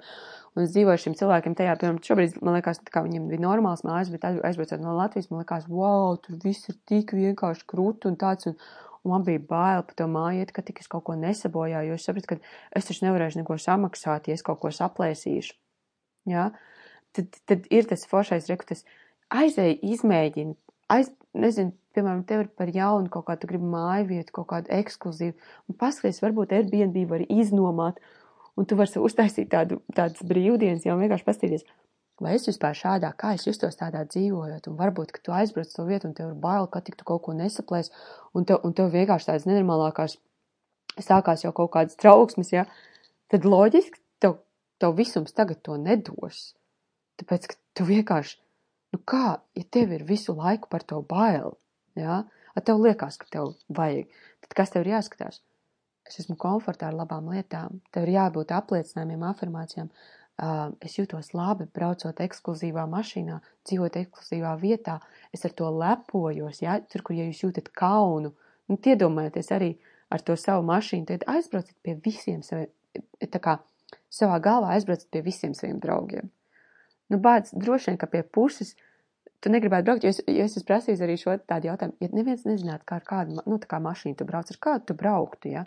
Speaker 1: un es dzīvoju šiem cilvēkiem tajā, piemēram, šobrīd man liekas, tā kā viņiem bija normāls mājas, bet aizbraucot no Latvijas, man liekas, wow, tur viss ir tik vienkārši krūti un tāds, un, un man bija bail par to māju iet, ka tik es kaut ko nesabojāju, jo es sapratu, ka es taču nevarēšu neko samaksāt, ja es kaut ko saplēsīšu. Ja? Tad, tad ir tas foršais reku, tas aizēja, izmēģina, aiz, nezinu, piemēram, tev ir par jaunu kaut kādu, tu gribi māju vietu, kaut kādu ekskluzīvu, un paskaties, varbūt Airbnb var iznomāt, un tu vari uztaisīt tādu, tādas brīvdienas, jau vienkārši pastīties, vai es vispār šādā, kā es justos tādā dzīvojot, un varbūt, ka tu aizbrauc to vietu, un tev ir bail, ka tik tu kaut ko nesaplēs, un tev, un tev vienkārši tādas nenormālākās sākās jau kaut kādas trauksmes, ja, tad loģiski tev, tev visums tagad to nedos. Tāpēc, ka tu vienkārši, nu kā, ja tev ir visu laiku par to bail, Jā, ja? tev liekas, ka tev vajag. Tad kas tev ir jāskatās? Es esmu komfortā ar labām lietām. Tev ir jābūt apliecinājumiem, afirmācijām. Uh, es jūtos labi, braucot ekskluzīvā mašīnā, dzīvot ekskluzīvā vietā. Es ar to lepojos. Ja? Tur, kur ja jūs jūtat kaunu, nu, iedomājieties arī ar to savu mašīnu, tad aizbrauciet pie visiem saviem, tā kā savā galvā aizbrauciet pie visiem saviem draugiem. Nu, bāc, droši vien, ka pie puses tu negribētu braukt, jo es, jo es esmu prasījis arī šo tādu jautājumu, ja neviens nezinātu, kā ar kādu, nu, tā kā mašīnu tu brauc, ar kādu tu brauktu, ja?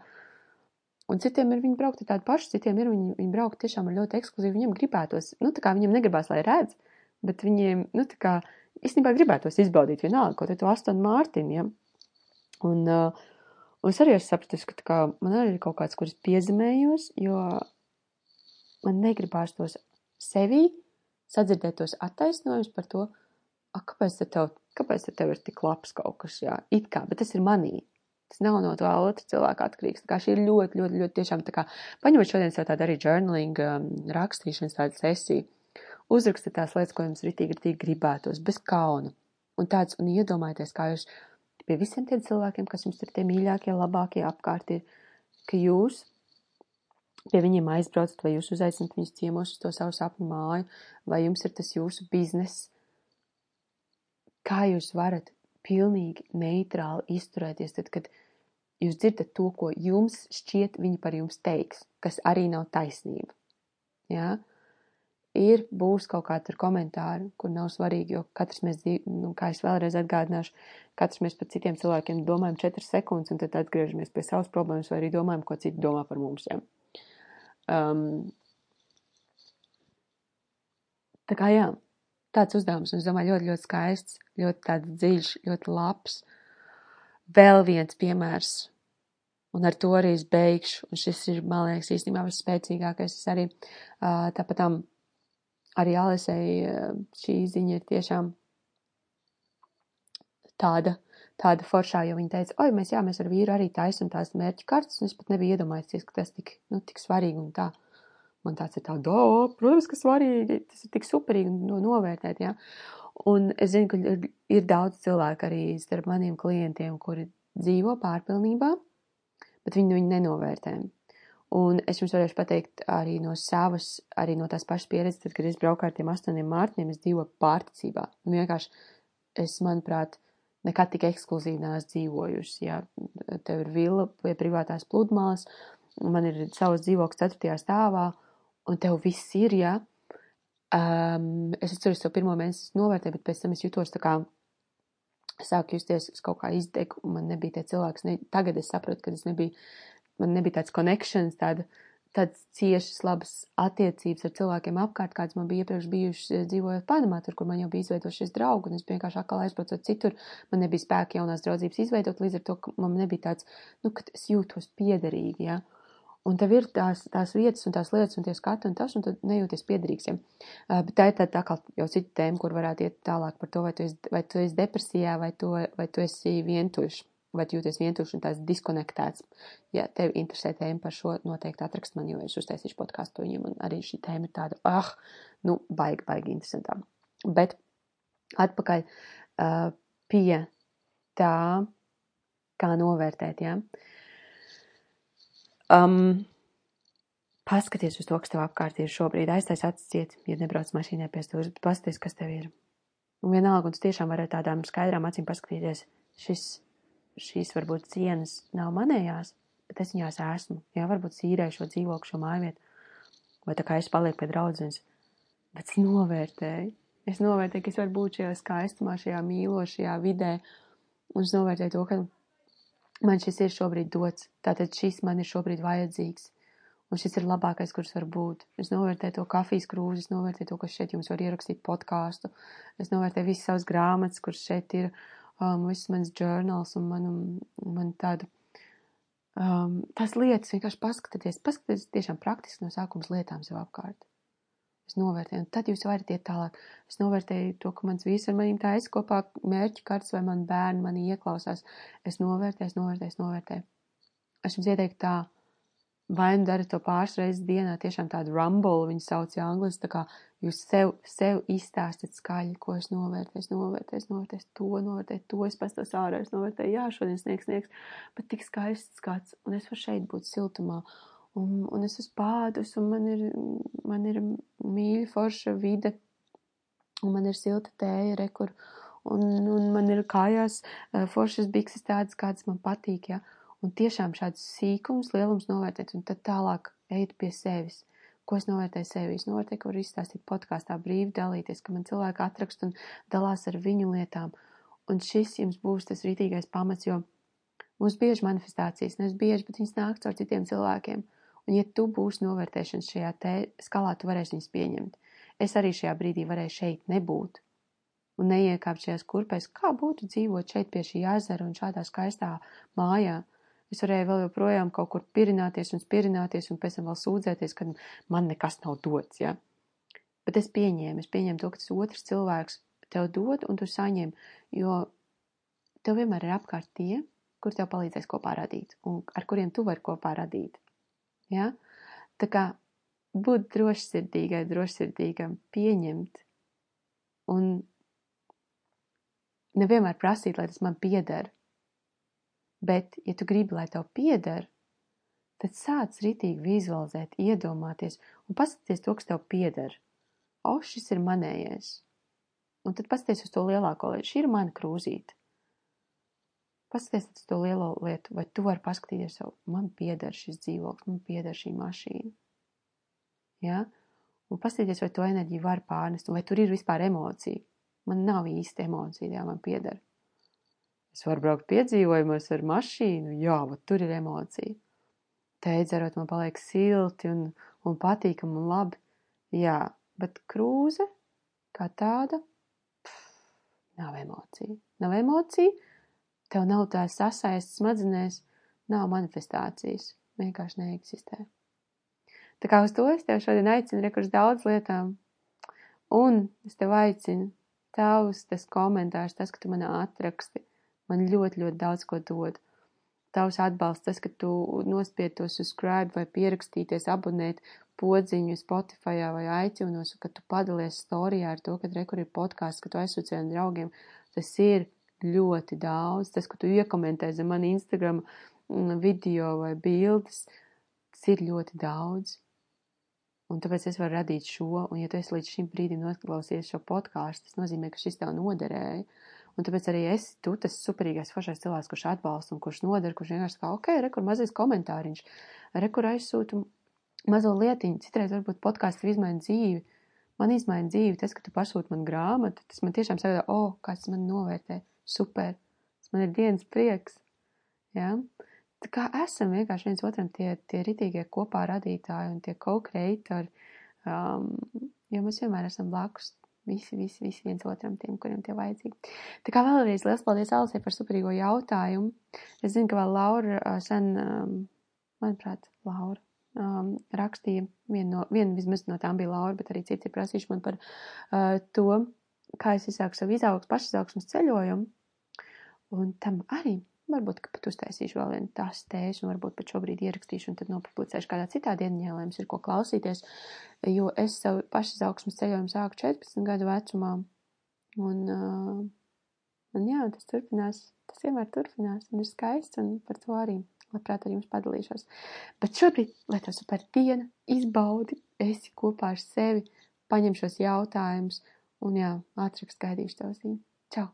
Speaker 1: Un citiem ir viņi braukt ar tādu pašu, citiem ir viņi, viņi braukt tiešām ar ļoti ekskluzīvu, viņiem gribētos, nu, tā kā viņiem negribās, lai redz, bet viņiem, nu, tā kā, īstenībā gribētos izbaudīt vienalga, kaut to Aston Martin, ja? Un, uh, un es arī esmu sapratis, ka, tā kā, man arī ir kaut kāds, kuras piezemējos, jo man negribās tos sevi sadzirdēt tos attaisnojumus par to, a, kāpēc tad tev, kāpēc tad tev ir tik labs kaut kas, jā, it kā, bet tas ir manī. Tas nav no tā otra cilvēka atkarīgs. Tā kā šī ir ļoti, ļoti, ļoti tiešām tā kā, paņemot šodien sev tādu arī journaling um, rakstīšanas tādu sesiju, uzrakstiet tās lietas, ko jums ritīgi, ritīgi gribētos, bez kauna. Un tāds, un iedomājieties, kā jūs pie visiem tiem cilvēkiem, kas jums ir tie mīļākie, labākie apkārt ir, ka jūs pie viņiem aizbraucat, vai jūs uzaicinat viņus ciemos uz to savu sapņu māju, vai jums ir tas jūsu bizness, kā jūs varat pilnīgi neitrāli izturēties, tad, kad jūs dzirdat to, ko jums šķiet viņi par jums teiks, kas arī nav taisnība. Ja? Ir, būs kaut kādi komentāri, kur nav svarīgi, jo katrs mēs, nu, kā es vēlreiz atgādināšu, katrs mēs par citiem cilvēkiem domājam 4 sekundes, un tad atgriežamies pie savas problēmas, vai arī domājam, ko citi domā par mums. Ja? Um, tā kā jā, tāds uzdevums, un es domāju, ļoti, ļoti skaists, ļoti tāds dziļš, ļoti labs. Vēl viens piemērs, un ar to arī es beigšu, un šis ir, man liekas, īstenībā visspēcīgākais. Es arī tāpat tam arī Alisei šī ziņa ir tiešām tāda, tāda foršā, jo viņa teica, oi, mēs, jā, mēs ar vīru arī taisam tās mērķu kartas, un es pat nebiju iedomājies, ka tas tik, nu, tik svarīgi un tā. Man tāds ir tā, do, protams, ka svarīgi, tas ir tik superīgi no, novērtēt, jā. Un es zinu, ka ir, ir daudz cilvēku arī starp maniem klientiem, kuri dzīvo pārpilnībā, bet viņi nu viņu nenovērtē. Un es jums varēšu pateikt arī no savas, arī no tās pašas pieredzes, tad, kad es braucu ar tiem astoņiem mārtiņiem, es dzīvoju pārticībā. Un vienkārši es, manuprāt, nekad tik ekskluzīvi neesmu dzīvojusi. Jā, tev ir vila pie privātās pludmales, man ir savs dzīvoklis ceturtajā stāvā, un tev viss ir, jā. Um, es atceros to pirmo mēnesi novērtēju, bet pēc tam es jutos tā kā sāku justies, es kaut kā izdegu, un man nebija tie cilvēks, ne, tagad es saprotu, ka es nebija, man nebija tāds connections, tāda, tādas ciešas, labas attiecības ar cilvēkiem apkārt, kāds man bija iepriekš bijušas eh, dzīvojot Panamā, tur, kur man jau bija izveidojušies draugi, un es vienkārši atkal aizbraucot citur, man nebija spēka jaunās draudzības izveidot, līdz ar to, ka man nebija tāds, nu, ka es jūtos piederīgi, jā. Ja? Un tev ir tās, tās vietas un tās lietas un tie skati un tas, un tad nejūties piederīgs. Ja? Uh, bet tā ir tā, tā kā jau cita tēma, kur varētu iet tālāk par to, vai tu esi, vai tu esi depresijā, vai, to, vai tu esi vientuļš, vai tu jūties vientuļš un tās diskonektēts. Ja tev interesē tēma par šo, noteikti atrakst man, jo es uztaisīšu podkāstu viņam, un arī šī tēma ir tāda, ah, nu, baigi, baigi interesantā. Bet atpakaļ uh, pie tā, kā novērtēt, jā. Ja? Um, paskaties uz to, kas tev apkārt ir šobrīd, aiztais acis ciet, ja nebrauc mašīnā pie bet paskaties, kas tev ir. Un vienalga, un tu tiešām vari tādām skaidrām acīm paskatīties, šis, šīs varbūt cienas nav manējās, bet es viņās esmu. Jā, varbūt sīrēju šo dzīvokli, šo mājvietu, vai tā kā es palieku pie draudzenes, bet es novērtēju. Es novērtēju, ka es varu būt šajā skaistumā, šajā mīlošajā vidē, un es novērtēju to, ka man šis ir šobrīd dots, tātad šis man ir šobrīd vajadzīgs. Un šis ir labākais, kurš var būt. Es novērtēju to kafijas krūzi, es novērtēju to, ka šeit jums var ierakstīt podkāstu. Es novērtēju visas savas grāmatas, kuras šeit ir, um, visas manas journals un man, man tādu. Um, tās lietas vienkārši paskatieties, paskatieties tiešām praktiski no sākums lietām sev apkārt. Es novērtēju, un tad jūs varat iet tālāk. Es novērtēju to, ka mans vīrs ar maniem taisa kopā mērķi karts vai man bērni mani ieklausās. Es novērtēju, es novērtēju, es novērtēju. Es jums ieteiktu tā vai nu darat to pāris reizes dienā, tiešām tādu rumble, viņu sauc ja angliski, tā kā jūs sev, sev izstāstat skaļi, ko es novērtēju, es novērtēju, es novērtēju to, novērtēju to, es pastos ārā, es novērtēju, jā, šodien sniegs, sniegs, bet tik skaists skats, un es varu šeit būt siltumā, un, un es esmu pādus, un man ir, man ir mīļa forša vide, un man ir silta tēja, rekur, un, un man ir kājās eh, foršas bikses tādas, kādas man patīk. Ja? un tiešām šādus sīkums, lielums novērtēt, un tad tālāk ejat pie sevis. Ko es novērtēju sevi? Es novērtēju, ka varu izstāstīt podkāstā brīvi dalīties, ka man cilvēki atrakst un dalās ar viņu lietām. Un šis jums būs tas rītīgais pamats, jo mums bieži manifestācijas, nevis bieži, bet viņas nāk caur citiem cilvēkiem. Un ja tu būsi novērtēšanas šajā te skalā, tu varēsi viņus pieņemt. Es arī šajā brīdī varēju šeit nebūt un neiekāpt šajās kurpēs, kā būtu dzīvot šeit pie šī ezera un šādā skaistā mājā. Es varēju vēl joprojām kaut kur pirināties un spirināties un pēc tam vēl sūdzēties, ka man nekas nav dots, ja. Bet es pieņēmu, es pieņēmu to, ka tas otrs cilvēks tev dod un tu saņem, jo tev vienmēr ir apkārt tie, kur tev palīdzēs kopā radīt un ar kuriem tu vari kopā radīt. Ja? Tā kā būt drošsirdīgai, drošsirdīgam, pieņemt un nevienmēr prasīt, lai tas man pieder, Bet, ja tu gribi, lai tev pieder, tad sāc ritīgi vizualizēt, iedomāties un paskaties to, kas tev pieder. O, šis ir manējais. Un tad paskaties uz to lielāko lietu. Šī ir mana krūzīte. Paskaties uz to lielo lietu, vai tu vari paskatīties savu, man pieder šis dzīvoklis, man pieder šī mašīna. Ja? Un paskatīties, vai to enerģiju var pārnest, vai tur ir vispār emocija. Man nav īsti emocija, jā, man pieder. Es varu braukt piedzīvojumos ar mašīnu, jā, bet tur ir emocija. Teidzerot man paliek silti un, un patīkam un labi. Jā, bet krūze kā tāda, pff, nav emocija. Nav emocija, tev nav tā sasaist smadzenēs, nav manifestācijas, vienkārši neeksistē. Tā kā uz to es tev šodien aicinu rekurs daudz lietām. Un es tev aicinu, tavs tas komentārs, tas, ka tu man atraksti, man ļoti, ļoti daudz ko dod. Tavs atbalsts, tas, ka tu nospied to subscribe vai pierakstīties, abonēt podziņu Spotify vai iTunes, ka tu padalies storijā ar to, ka rekur ir podkāsts, ka tu aizsūci ar draugiem, tas ir ļoti daudz. Tas, ka tu iekomentē zem man Instagram mm, video vai bildes, tas ir ļoti daudz. Un tāpēc es varu radīt šo, un ja tu esi līdz šim brīdim noklausies šo podkāstu, tas nozīmē, ka šis tev noderēja. Un tāpēc arī es, tu tas superīgais foršais cilvēks, kurš atbalsta un kurš nodara, kurš vienkārši kā, ok, rekur mazais komentāriņš, rekur aizsūtu mazo lietiņu, citreiz varbūt podkāsts izmaina dzīvi. Man izmaina dzīvi tas, ka tu pasūti man grāmatu, tas man tiešām sagādā, o, oh, kāds man novērtē, super, tas man ir dienas prieks. Ja? Tā kā esam vienkārši viens otram tie, tie ritīgie kopā radītāji un tie co-creatori, um, jo mēs vienmēr esam blakus Visi, visi, visi viens otram, tiem, kuriem tie vajadzīgi. Tā kā vēlreiz liels paldies Alisai par superīgo jautājumu. Es zinu, ka vēl Laura sen, manuprāt, Laura um, rakstīja, viena, no, viena vismaz no tām bija Laura, bet arī citi ir prasījuši man par uh, to, kā es izsāku savu izaugs, pašizaugsmas ceļojumu. Un tam arī Varbūt, ka pat uztaisīšu vēl vienu tās tēžu, un varbūt pat šobrīd ierakstīšu, un tad nopublicēšu kādā citā dienā, lai jums ir ko klausīties. Jo es savu pašizaugsmas ceļojumu sāku 14 gadu vecumā, Un, un jā, tas turpinās, tas vienmēr turpinās un ir skaists un par to arī labprāt ar jums padalīšos. Bet šobrīd, lai tā super diena, izbaudi, esi kopā ar sevi, paņem šos jautājumus un jā, ātrāk gaidīšu tev ziņu. Čau!